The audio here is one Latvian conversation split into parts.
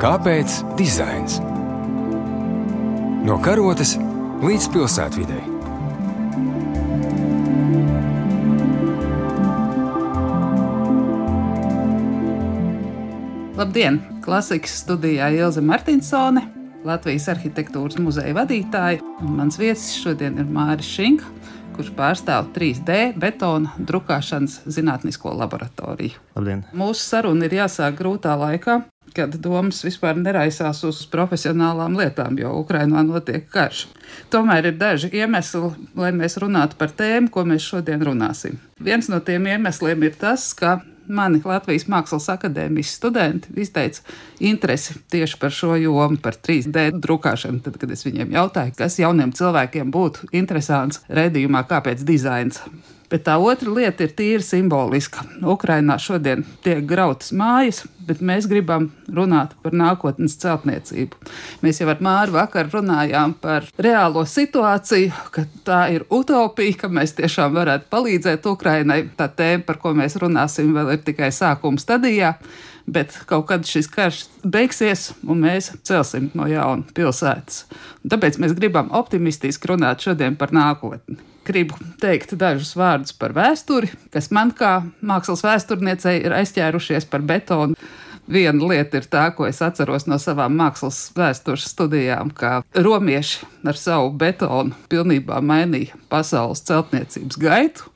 Kāpēc dizains? No karotes līdz pilsētvidai. Labdien! Klasikas studijā Ilze Martinsone, Latvijas arhitektūras muzeja vadītāja. Mans viesis šodien ir Māris Šinka, kurš pārstāv 3D betona drukāšanas zinātnisko laboratoriju. Labdien! Mūsu saruna ir jāsāk grūtā laikā, kad domas vispār neraisās uz profesionālām lietām, jo Ukrainā notiek karš. Tomēr ir daži iemesli, lai mēs runātu par tēmu, ko mēs šodien runāsim. Viens no tiem iemesliem ir tas, ka mani Latvijas Mākslas akadēmijas studenti izteica interesi tieši par šo jomu, par 3D drukāšanu. Tad, kad es viņiem jautāju, kas jauniem cilvēkiem būtu interesants redzējumā, kāpēc dizains. Bet tā otra lieta ir tīri simboliska. Ukrainā šodien tiek grautas mājas, bet mēs gribam runāt par nākotnes celtniecību. Mēs jau ar Māru vakar runājām par reālo situāciju, ka tā ir utopija, ka mēs tiešām varētu palīdzēt Ukrainai. Tā tēma, par ko mēs runāsim, vēl ir tikai sākuma stadijā. Bet kaut kad šis karš beigsies, un mēs celsim no jauna pilsētas. Un tāpēc mēs gribam optimistiski runāt šodien par nākotni gribu teikt dažus vārdus par vēsturi, kas man kā mākslas vēsturniecei ir aizķērušies par betonu. Viena lieta ir tā, ko es atceros no savām mākslas vēstures studijām, ka romieši ar savu betonu pilnībā mainīja pasaules celtniecības gaitu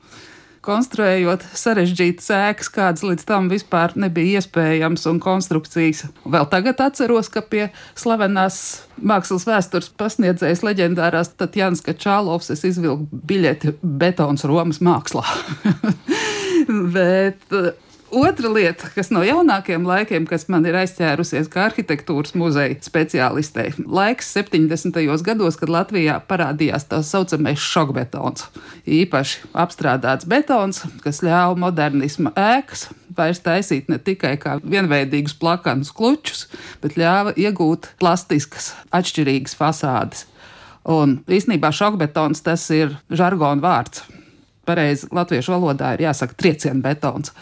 konstruējot sarežģītas ēkas, kādas līdz tam vispār nebija iespējams, un konstrukcijas. Vēl tagad atceros, ka pie slavenās mākslas vēstures pasniedzējas leģendārās Tatjana Čālovs es izvilku biļeti betons Romas mākslā. Bet Otra lieta, kas no jaunākiem laikiem, kas man ir aizķērusies kā arhitektūras muzeja speciālistei, laiks 70. gados, kad Latvijā parādījās tā saucamais šokbetons. Īpaši apstrādāts betons, kas ļāva modernisma ēkas vairs taisīt ne tikai kā vienveidīgus plakanus klučus, bet ļāva iegūt plastiskas, atšķirīgas fasādes. Un īsnībā šokbetons tas ir žargona vārds. Pareizi latviešu valodā ir jāsaka trieciena betons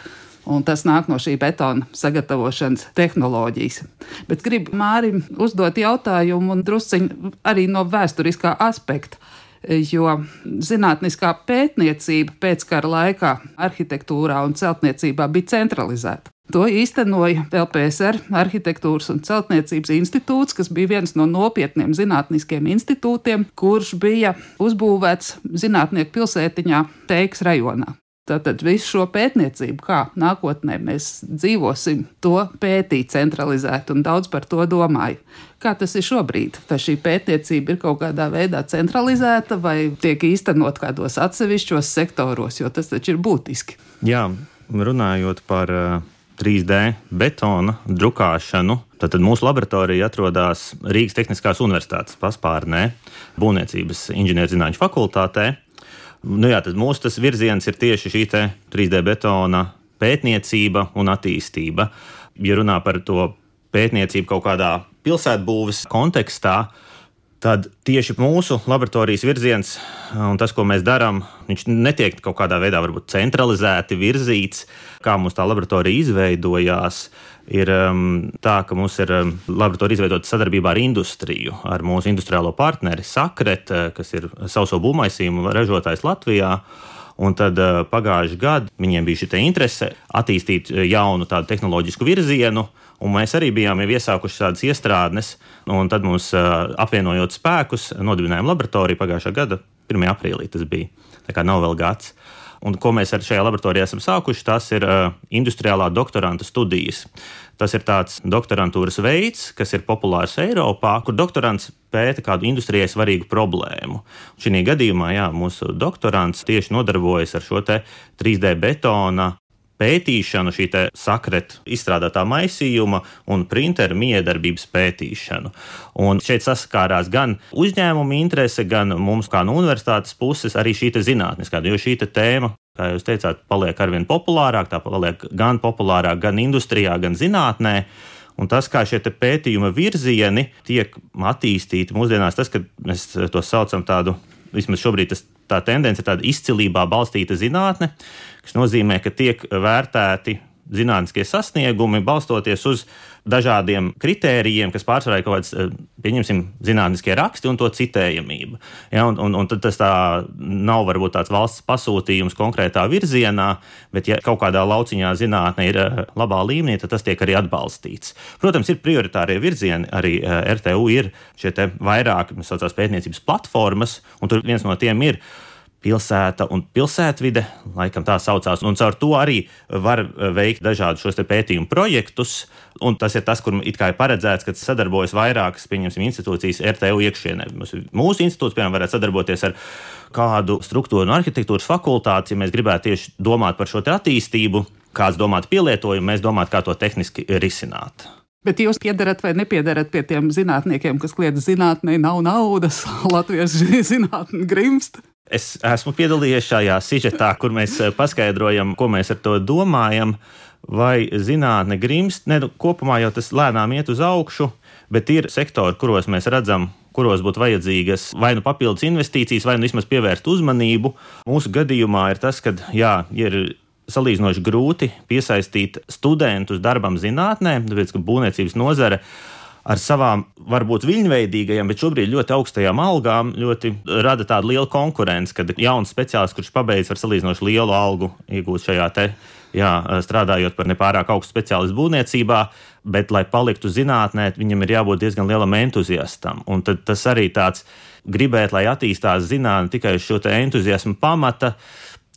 un tas nāk no šī betona sagatavošanas tehnoloģijas. Bet gribu Mārim uzdot jautājumu un drusciņu arī no vēsturiskā aspekta. Jo zinātniskā pētniecība pēckara laikā arhitektūrā un celtniecībā bija centralizēta. To īstenoja LPSR Arhitektūras un celtniecības institūts, kas bija viens no nopietniem zinātniskiem institūtiem, kurš bija uzbūvēts zinātnieku pilsētiņā Teikas rajonā. Tātad visu šo pētniecību, kā nākotnē mēs dzīvosim, to pētīt centralizēt un daudz par to domāju. Kā tas ir šobrīd? Vai šī pētniecība ir kaut kādā veidā centralizēta vai tiek īstenot kādos atsevišķos sektoros, jo tas taču ir būtiski? Jā, runājot par 3D uh, betona drukāšanu, tad mūsu laboratorija atrodas Rīgas Tehniskās Universitātes paspārnē, Būvniecības inženierzinātņu fakultātē. Nu jā, tad mūsu virziens ir tieši šī 3D betona pētniecība un attīstība. Ja runā par to pētniecību kaut kādā pilsētbūves kontekstā, tad tieši mūsu laboratorijas virziens un tas, ko mēs darām, viņš netiek kaut kādā veidā centralizēti virzīts, kā mums tā laboratorija izveidojās ir um, tā, ka mums ir um, laboratorija izveidota sadarbībā ar industriju, ar mūsu industriālo partneri Sakret, uh, kas ir sauso būvmaisījumu ražotājs Latvijā. Un tad uh, pagājušajā gadā viņiem bija šī interese attīstīt uh, jaunu tādu tehnoloģisku virzienu, un mēs arī bijām jau iesākuši tādas iestrādes. Tad mums apvienojot spēkus, nodibinājām laboratoriju pagājušā gada 1. aprīlī. Tas bija tā kā nav vēl gads. Un ko mēs ar šajā laboratorijā esam sākuši, tas ir uh, industriālā doktoranta studijas. Tas ir tāds doktorantūras veids, kas ir populārs Eiropā, kur doktorants pēta kādu industrijai svarīgu problēmu. Šī gadījumā jā, mūsu doktorants tieši nodarbojas ar šo 3D betona pētīšanu, šī sakreta izstrādātā maisījuma un printeru miedarbības pētīšanu. Un šeit saskārās gan uzņēmuma interese, gan mums, kā no universitātes puses, arī šī zinātniskā, jo šī tēma. Kā jūs teicāt, paliek arvien populārāk, tā paliek gan populārāk, gan industrijā, gan zinātnē. Un tas, kā šie pētījuma virzieni tiek attīstīti mūsdienās, tas, ka mēs to saucam tādu, vismaz šobrīd tas, tā tendence ir tāda izcilībā balstīta zinātne, kas nozīmē, ka tiek vērtēti zinātniskie sasniegumi balstoties uz dažādiem kritērijiem, kas pārsvarā ir kaut kāds, eh, pieņemsim, zinātniskie raksti un to citējamība. Ja, un, un, un tas tā nav varbūt tāds valsts pasūtījums konkrētā virzienā, bet ja kaut kādā lauciņā zinātne ir eh, labā līmenī, tad tas tiek arī atbalstīts. Protams, ir prioritārie virzieni, arī eh, RTU ir šie vairāk, mēs saucās pētniecības platformas, un tur viens no tiem ir pilsēta un pilsētvide, laikam tā saucās. Un caur to arī var veikt dažādus šos pētījumu projektus. Un tas ir tas, kur ir paredzēts, ka sadarbojas vairākas institūcijas RTU iekšienē. Mūsu institūts, piemēram, varētu sadarboties ar kādu struktūru un arhitektūras fakultāti, ja mēs gribētu tieši domāt par šo attīstību, kāds domāt pielietojumu, mēs domātu, kā to tehniski risināt. Bet jūs piedarat vai nepiedarat pie tiem zinātniekiem, kas kliedz zinātnē, nav naudas, Latvijas zinātnē grimst? Es esmu piedalījies šajā sižetā, kur mēs eh, paskaidrojam, ko mēs ar to domājam. Vai zinātne grimst? Ne, nu, kopumā jau tas lēnām iet uz augšu, bet ir sektori, kuros mēs redzam, kuros būtu vajadzīgas vai nu papildus investīcijas, vai nu vismaz pievērst uzmanību. Mūsu gadījumā ir tas, ka jā, ir salīdzinoši grūti piesaistīt studentus darbam zinātnē, tāpēc ka būvniecības nozare ar savām varbūt viļņveidīgajām, bet šobrīd ļoti augstajām algām ļoti rada tādu lielu konkurenci, kad jauns speciālists, kurš pabeidz ar salīdzinoši lielu algu, iegūt šajā te. Jā, strādājot par nepārāk augstu speciālistu būvniecībā, bet, lai paliktu zinātnē, viņam ir jābūt diezgan lielam entuziastam. Un tas arī tāds gribēt, lai attīstās zinātnē tikai uz šo entuziasmu pamata.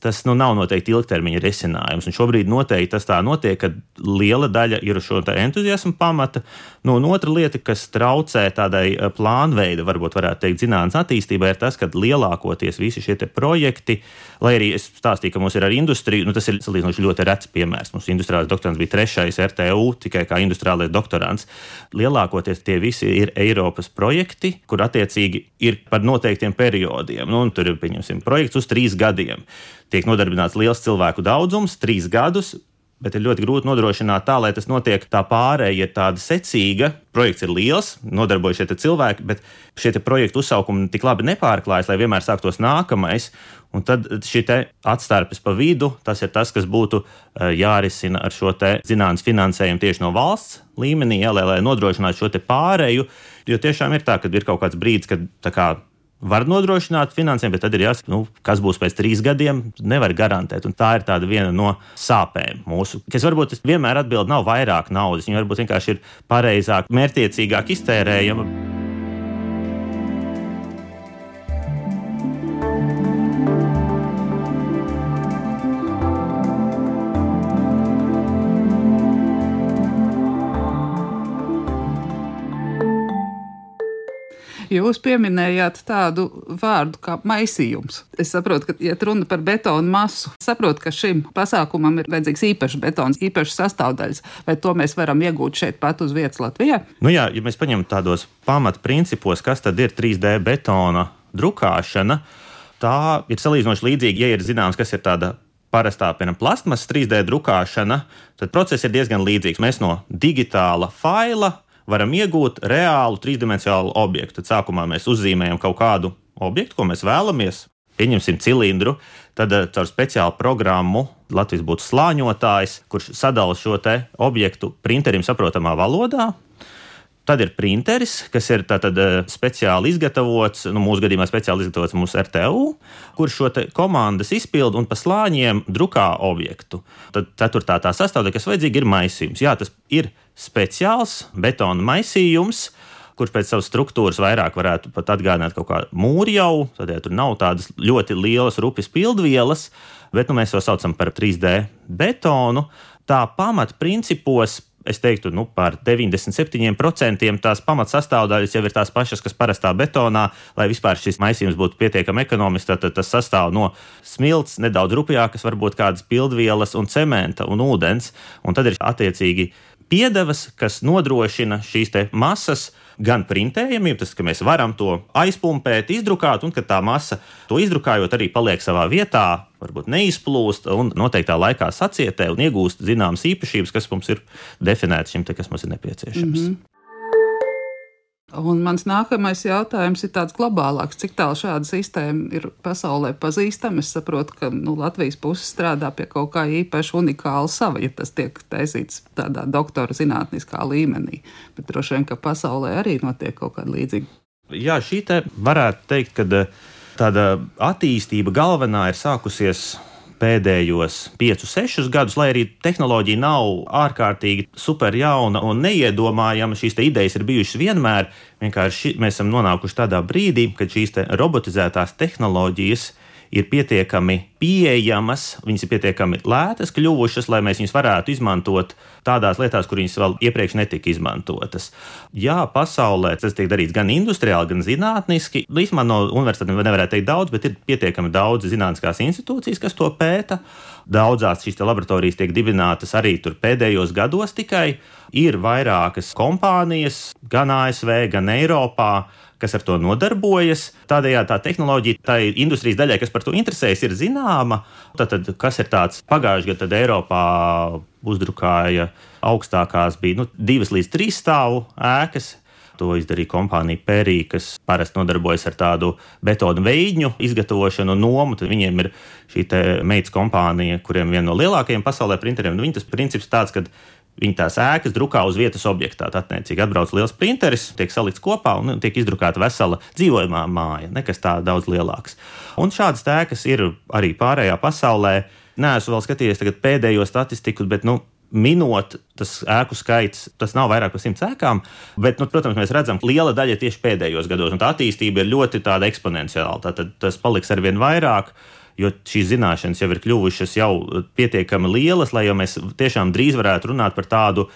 Tas nu, nav noteikti ilgtermiņa risinājums. Un šobrīd noteikti tas tā notiek, ka liela daļa ir šo entuziasmu pamata. Nu, un otra lieta, kas traucē tādai eh, plānveida, varbūt varētu teikt, zinātnīs attīstībai, ir tas, ka lielākoties visi šie projekti, lai arī es stāstīju, ka mums ir arī industrija, nu, tas ir salīdzinoši ļoti rets piemērs. Mums industriālais doktorants bija trešais RTU, tikai kā industriālais doktorants. Lielākoties tie visi ir Eiropas projekti, kur attiecīgi ir par noteiktiem periodiem. Nu, tur ir, pieņemsim, projekts uz trīs gadiem tiek nodarbināts liels cilvēku daudzums, trīs gadus. Bet ir ļoti grūti nodrošināt tā, lai tas notiek tā pārējai, ir tāda secīga. Projekts ir liels, nodarbojas šie cilvēki, bet šie projektu uzsaukumi tik labi nepārklājas, lai vienmēr sāktos nākamais. Un tad šī atstarpes pa vidu, tas ir tas, kas būtu eh, jārisina ar šo zinātnīs finansējumu tieši no valsts līmenī, jā, lai, lai nodrošinātu šo pārēju. Jo tiešām ir tā, ka ir kaut kāds brīdis, kad kā, var nodrošināt finansējumu, bet tad ir jāsaka, nu, kas būs pēc trīs gadiem, nevar garantēt. Un tā ir viena no sāpēm mūsu, kas varbūt vienmēr atbild nav vairāk naudas, viņa varbūt vienkārši ir pareizāk, mērķiecīgāk iztērējama. Jūs pieminējāt tādu vārdu kā maisījums. Es saprotu, ka, ja runa par betonu masu, saprotu, ka šim pasākumam ir vajadzīgs īpašs betons, īpašs sastāvdaļas, vai to mēs varam iegūt šeit pat uz vietas Latvijā? Nu jā, ja mēs paņemam tādos pamatprincipos, kas tad ir 3D betona drukāšana, tā ir salīdzinoši līdzīga, ja ir zināms, kas ir tāda parastā piemēram, plasmasas 3D drukāšana, tad process ir diezgan līdzīgs. Mēs no digitāla faila varam iegūt reālu trīsdimensionālu objektu. Tad sākumā mēs uzzīmējam kaut kādu objektu, ko mēs vēlamies. Pieņemsim cilindru, tad eh, caur speciālu programmu Latvijas būtu slāņotājs, kurš sadala šo objektu printerim saprotamā valodā. Tad ir printeris, kas ir tātad, eh, speciāli izgatavots, nu, mūsu gadījumā speciāli izgatavots mūsu RTU, kurš šo komandas izpildu un pa slāņiem drukā objektu. Tad ceturtā tā sastāvdaļa, kas vajadzīga, ir maisījums. Jā, tas ir speciāls betona maisījums, kurš pēc savas struktūras vairāk varētu pat atgādināt kaut kādu mūrjau. Tad, ja tur nav tādas ļoti lielas rupjas pildvielas, bet nu, mēs to saucam par 3D betonu, tā pamatprincipos es teiktu, nu, par 97% tās pamatsastāvdaļas jau ir tās pašas, kas parastā betonā, lai vispār šis maisījums būtu pietiekami ekonomisks. Tad tas sastāv no smilts, nedaudz rupjākas, varbūt kādas pildvielas un cementa un ūdens. Un tad ir attiecīgi piedevas, kas nodrošina šīs masas gan printējamību, tas, ka mēs varam to aizpumpēt, izdrukāt, un ka tā masa to izdrukājot arī paliek savā vietā, varbūt neizplūst un noteiktā laikā sacietē un iegūst zināmas īpašības, kas mums ir definētas šim te, kas mums ir nepieciešams. Mm -hmm. Un mans nākamais jautājums ir tāds globālāks. Cik tālu šāda sistēma ir pasaulē pazīstama? Es saprotu, ka nu, Latvijas puse strādā pie kaut kā īpaši unikāla sava, ja tas tiek taisīts tādā doktora zinātniskā līmenī. Bet droši vien, ka pasaulē arī notiek kaut kāda līdzīga. Jā, šī te varētu teikt, ka eh, tāda attīstība galvenā ir sākusies pēdējos 5, 6 gadus, lai arī tehnoloģija nav ārkārtīgi super jauna un neiedomājama. Šīs idejas ir bijušas vienmēr. Vienkārši mēs esam nonākuši tādā brīdī, kad šīs robotizētās tehnoloģijas ir pietiekami pieejamas, viņas ir pietiekami lētas kļuvušas, lai mēs viņus varētu izmantot tādās lietās, kur viņas vēl iepriekš netika izmantotas. Jā, pasaulē tas tiek darīts gan industriāli, gan zinātniski. Līdz no universitātēm nevarētu teikt daudz, bet ir pietiekami daudz zinātniskās institūcijas, kas to pēta. Daudzās šīs laboratorijas tiek dibinātas arī pēdējos gados tikai. Ir vairākas kompānijas, gan ASV, gan Eiropā, kas ar to nodarbojas. Tādējādi tā tehnoloģija, tā industrijas daļai, kas par to interesējas, ir zināma. Tad, kas ir tāds pagājušajā gadā, tad Eiropā uzdrukāja augstākās, bija nu, divas līdz trīs stāvu ēkas. To izdarīja kompānija Pērī, kas parasti nodarbojas ar tādu betonu veidņu izgatavošanu un nomu. Tad viņiem ir šī meitas kompānija, kuriem viena no lielākajiem pasaulē printeriem. Viņu tas princips tāds, ka Viņi tās ēkas drukā uz vietas objektā. Attiecīgi atbrauc liels printeris, tiek salikts kopā un tiek izdrukāta vesela dzīvojamā māja, nekas tā daudz lielāks. Un šādas ēkas ir arī pārējā pasaulē. Nē, esmu vēl skatījies pēdējo statistiku, bet nu, minot, tas ēku skaits, tas nav vairāk par simts ēkām, bet, nu, protams, mēs redzam, ka liela daļa tieši pēdējos gados, un tā attīstība ir ļoti eksponenciāla. Tad tas paliks ar vien vairāk jo šīs zināšanas jau ir kļuvušas jau pietiekami lielas, lai jau mēs tiešām drīz varētu runāt par tādu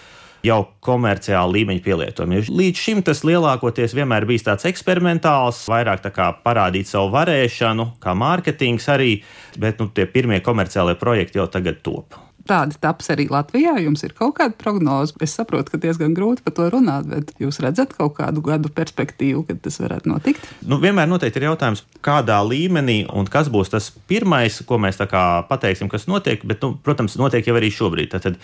jau komerciālu līmeņu pielietojumu. Līdz šim tas lielākoties vienmēr bijis tāds eksperimentāls, vairāk tā kā parādīt savu varēšanu, kā mārketings arī, bet nu, tie pirmie komerciālie projekti jau tagad top tādi taps arī Latvijā? Jums ir kaut kāda prognoze. Es saprotu, ka diezgan grūti par to runāt, bet jūs redzat kaut kādu gadu perspektīvu, kad tas varētu notikt? Nu, vienmēr noteikti ir jautājums, kādā līmenī un kas būs tas pirmais, ko mēs pateiksim, kas notiek. Bet, nu, protams, notiek jau arī šobrīd. Tad,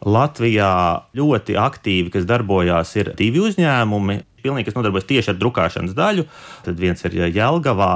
Latvijā ļoti aktīvi, kas darbojās, ir divi uzņēmumi pilnīgi, kas nodarbojas tieši ar drukāšanas daļu. Tad viens ir Jēlgavā,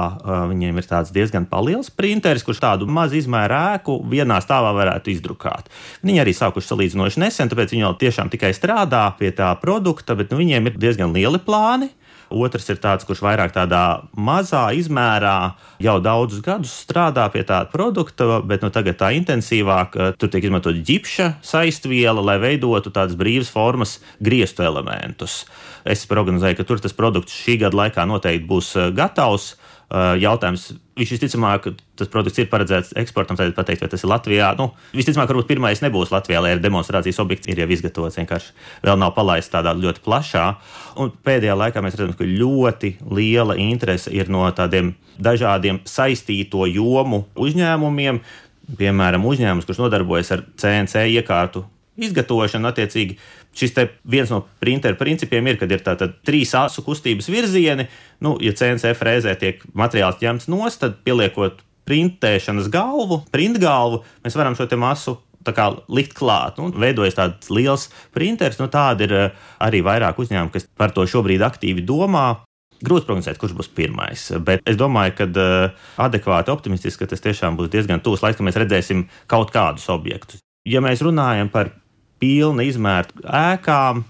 viņiem ir tāds diezgan liels printeris, kurš tādu mazu izmēru ēku vienā stāvā varētu izdrukāt. Viņi arī sākuši salīdzinoši nesen, tāpēc viņi vēl tiešām tikai strādā pie tā produkta, bet nu, viņiem ir diezgan lieli plāni. Otrs ir tāds, kurš vairāk tādā mazā izmērā jau daudzus gadus strādā pie tāda produkta, bet nu, tagad tā intensīvāk tur tiek izmantot ģipša saistviela, lai veidotu tādas brīvas formas griestu elementus. Es prognozēju, ka tur tas produkts šī gada laikā noteikti būs eh, gatavs. Eh, jautājums, viņš visticamāk, tas produkts ir paredzēts eksportam, tad pateikt, vai tas ir Latvijā. Nu, visticamāk, varbūt pirmais nebūs Latvijā, lai ir demonstrācijas objekts, ir jau izgatavots, vienkārši vēl nav palaists tādā ļoti plašā. Un pēdējā laikā mēs redzam, ka ļoti liela interese ir no tādiem dažādiem saistīto jomu uzņēmumiem. Piemēram, uzņēmums, kurš nodarbojas ar CNC iekārtu izgatavošanu, attiecīgi Šis viens no printeru principiem ir, kad ir tātad trīs asu kustības virzieni. Nu, ja CNC frēzē tiek materiāls ņemts nost, tad pieliekot printēšanas galvu, printgalvu, mēs varam šo masu kā, likt klāt. Nu, veidojas tāds liels printers, nu, tādi ir eh, arī vairāk uzņēmumi, kas par to šobrīd aktīvi domā. Grūti prognozēt, kurš būs pirmais, bet es domāju, ka uh, adekvāti optimistiski, ka tas tiešām būs diezgan tūs laiks, kad mēs redzēsim kaut kādus objektus. Ja mēs runājam par pilna izmēra ēkām.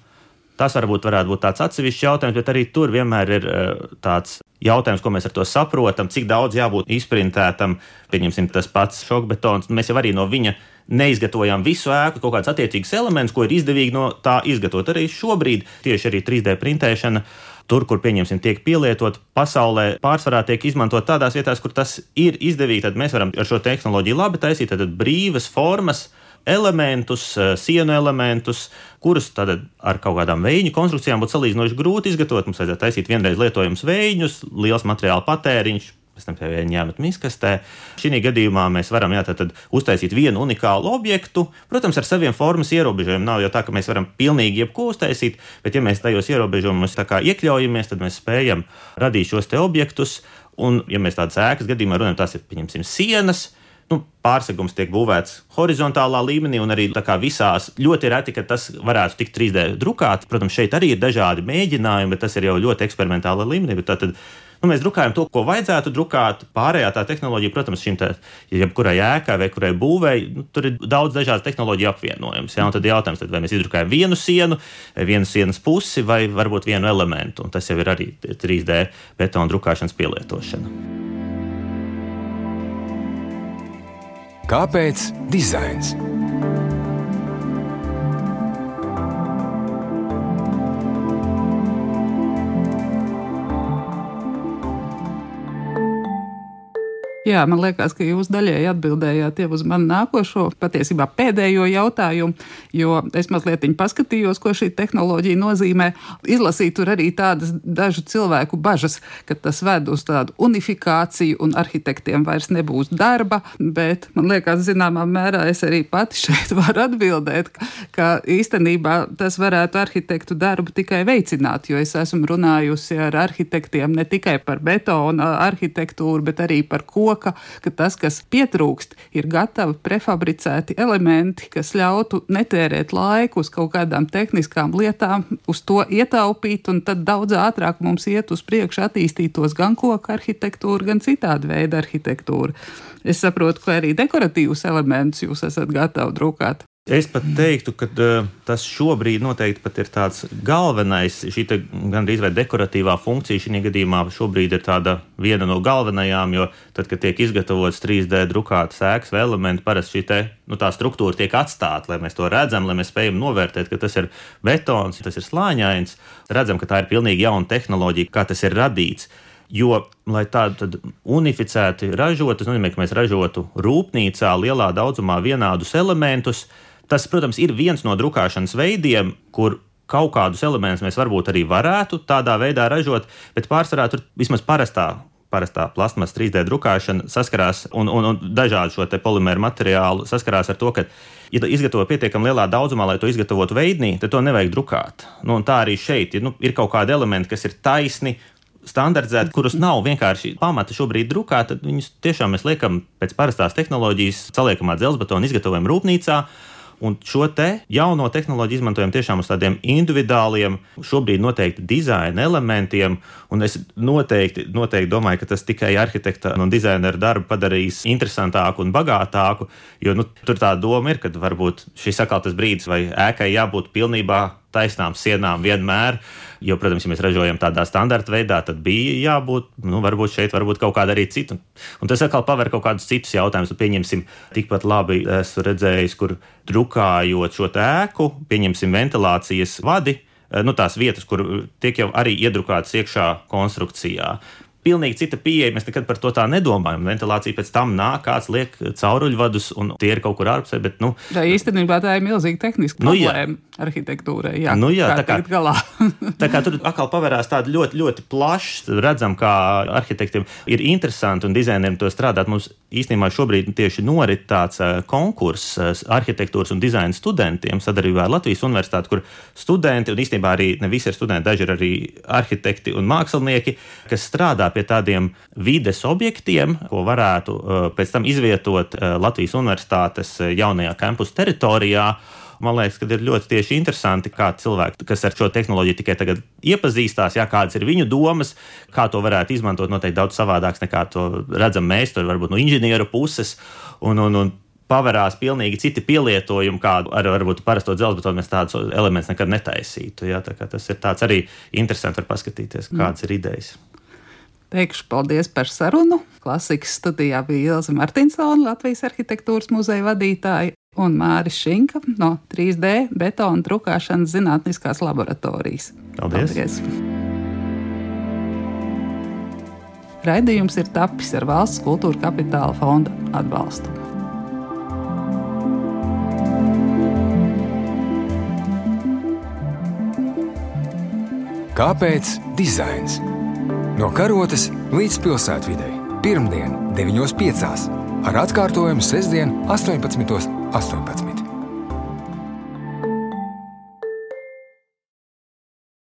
Tas varbūt varētu būt tāds atsevišķs jautājums, bet arī tur vienmēr ir uh, tāds jautājums, ko mēs ar to saprotam, cik daudz jābūt izprintētam. Pieņemsim, tas pats šokbetons. Mēs jau arī no viņa neizgatavojām visu ēku, kaut kādus attiecīgus elementus, ko ir izdevīgi no tā izgatavot. Arī šobrīd tieši arī 3D printēšana. Tur, kur pieņemsim, tiek pielietot pasaulē, pārsvarā tiek izmantot tādās vietās, kur tas ir izdevīgi. Tad mēs varam ar šo tehnoloģiju labi taisīt brīvas formas, uh, elementus, eh, sienu elementus, kurus tad ar kaut kādām vēju konstrukcijām būtu salīdzinoši grūti izgatavot. Mums vajadzētu taisīt vienreiz lietojamus vējus, liels materiāla patēriņš. Pēc tam viena ņemt miskastē. Šī gadījumā mēs varam jā, tad, tad uztaisīt vienu unikālu objektu. Protams, ar saviem formas ierobežojumiem. Nav jau tā, ka mēs varam pilnīgi jebko uztaisīt, bet, ja mēs tajos ierobežojumos iekļaujamies, tad mēs spējam radīt šos objektus. Un, ja mēs tādas ēkas gadījumā runājam, tās ir, pieņemsim, sienas, Nu, pārsegums tiek būvēts horizontālā līmenī, un arī visās ļoti reti, ka tas varētu tikt 3D drukāts. Protams, šeit arī ir dažādi mēģinājumi, bet tas ir jau ļoti eksperimentāla līmenī. Tātad Nu, mēs drukājam to, ko vajadzētu drukāt. Pārējā tā tehnoloģija, protams, šim te, jebkurai ēkai vai kurai būvēi, nu, tur ir daudz dažādu tehnoloģiju apvienojums. Ja? Un tad jautājums, tad vai mēs izdrukājam vienu sienu, vienu sienas pusi vai varbūt vienu elementu. Un tas jau ir arī 3D betona drukāšanas pielietošana. Kāpēc dizains? Jā, man liekas, ka jūs daļēji atbildējāt jau uz manu nākošo, patiesībā pēdējo jautājumu, jo es mazliet paskatījos, ko šī tehnoloģija nozīmē. Izlasīju tur arī tādas dažu cilvēku bažas, ka tas ved uz tādu unifikāciju un arhitektiem vairs nebūs darba, bet man liekas, zināmā mērā es arī pati šeit varu atbildēt, ka, ka īstenībā tas varētu arhitektu darbu tikai veicināt, jo es esmu runājusi ar arhitektiem ne tikai par betona arhitektūru, bet arī par ko loka, ka tas, kas pietrūkst, ir gatavi prefabricēti elementi, kas ļautu netērēt laiku uz kaut kādām tehniskām lietām, uz to ietaupīt, un tad daudz ātrāk mums iet uz priekšu attīstītos gan koku arhitektūra, gan citādi veidi arhitektūra. Es saprotu, ka arī dekoratīvus elementus jūs esat gatavi drukāt. Es pat teiktu, ka uh, tas šobrīd noteikti ir tāds galvenais, šī gandrīz vai dekoratīvā funkcija šī gadījumā šobrīd ir tāda viena no galvenajām, jo tad, kad tiek izgatavots 3D drukātas ēkas vai elementi, parasti šī te, nu, struktūra tiek atstāta, lai mēs to redzam, lai mēs spējam novērtēt, ka tas ir betons, tas ir slāņains. Redzam, ka tā ir pilnīgi jauna tehnoloģija, kā tas ir radīts. Jo, lai tādu unificēti ražotu, tas nozīmē, ka mēs ražotu rūpnīcā lielā daudzumā vienādus elementus, Tas, protams, ir viens no drukāšanas veidiem, kur kaut kādus elementus mēs varbūt arī varētu tādā veidā ražot, bet pārsvarā tur vismaz parastā parastā plasmas 3D drukāšana saskarās un, un, un dažādu šo polimēru materiālu saskarās ar to, ka, ja izgatavo pietiekami lielā daudzumā, lai to izgatavotu veidnī, tad to nevajag drukāt. Nu, tā arī šeit ir, nu, ir kaut kādi elementi, kas ir taisni. Standardizēti, kurus nav vienkārši pamata šobrīd drukāt, tad viņus tiešām mēs liekam pēc parastās tehnoloģijas, saliekamā dzelzbetona izgatavojam rūpnīcā, Un šo te jauno tehnoloģiju izmantojam tiešām uz tādiem individuāliem, šobrīd noteikti dizaina elementiem. Un es noteikti, noteikti domāju, ka tas tikai arhitekta un dizaineru darbu padarīs interesantāku un bagātāku. Jo nu, tur tā doma ir, ka varbūt šis atkal tas brīdis, vai ēkai jābūt pilnībā taisnām sienām vienmēr. Jo, protams, ja mēs ražojam tādā standarta veidā, tad bija jābūt, nu, varbūt šeit, varbūt kaut kāda arī cita. Un tas atkal paver kaut kādus citus jautājumus. Pieņemsim, tikpat labi esmu redzējis, kur drukājot šo ēku, pieņemsim ventilācijas vadi. Nu, tās vietas, kur tiek jau arī iedrukātas iekšā konstrukcijā pilnīgi cita pieeja. Mēs nekad par to tā nedomājam. Ventilācija pēc tam nāk, kāds liek cauruļvadus, un tie ir kaut kur ārpusē. Bet, nu, tā īstenībā tā ir milzīga tehniska nu, problēma jā. arhitektūrai. Jā, nu, jā, tā kā, galā. tā kā tur atkal pavērās tāda ļoti, ļoti plaša. Redzam, kā arhitektiem ir interesanti un dizaineriem to strādāt. Mums īstenībā šobrīd tieši norit tāds konkurss arhitektūras un dizaina studentiem sadarbībā ar Latvijas universitāti, kur studenti, un īstenībā arī ne visi ir studenti, daži ir arī arhitekti un mākslinieki, kas strādā pie tādiem vides objektiem, ko varētu uh, pēc tam izvietot Latvijas Universitātes jaunajā kampus teritorijā. Man liekas, ka ir ļoti tieši interesanti, kā cilvēki, kas ar šo tehnoloģiju tikai tagad iepazīstās, jā, kādas ir viņu domas, kā to varētu izmantot. Noteikti daudz savādāks nekā to redzam mēs, tur varbūt no inženieru puses. Un, un, un paverās pilnīgi citi pielietojumi, kādu ar varbūt parasto dzelzbetonu mēs tādus elementus nekad netaisītu. Ja? Tas ir arī interesanti, var paskatīties, kādas mm. ir idejas. Teikšu paldies par sarunu. Klasikas studijā bija Ilza Martinsona, Latvijas arhitektūras muzeja vadītāja, un Māris Šinka no 3D betona drukāšanas zinātniskās laboratorijas. Paldies! paldies. Raidījums ir tapis ar valsts kultūra kapitāla fonda atbalstu. Kāpēc dizains? No karotes līdz pilsētvidē. Pirmdien, 9.5. ar atkārtojumu sestdien, 18.18. 18.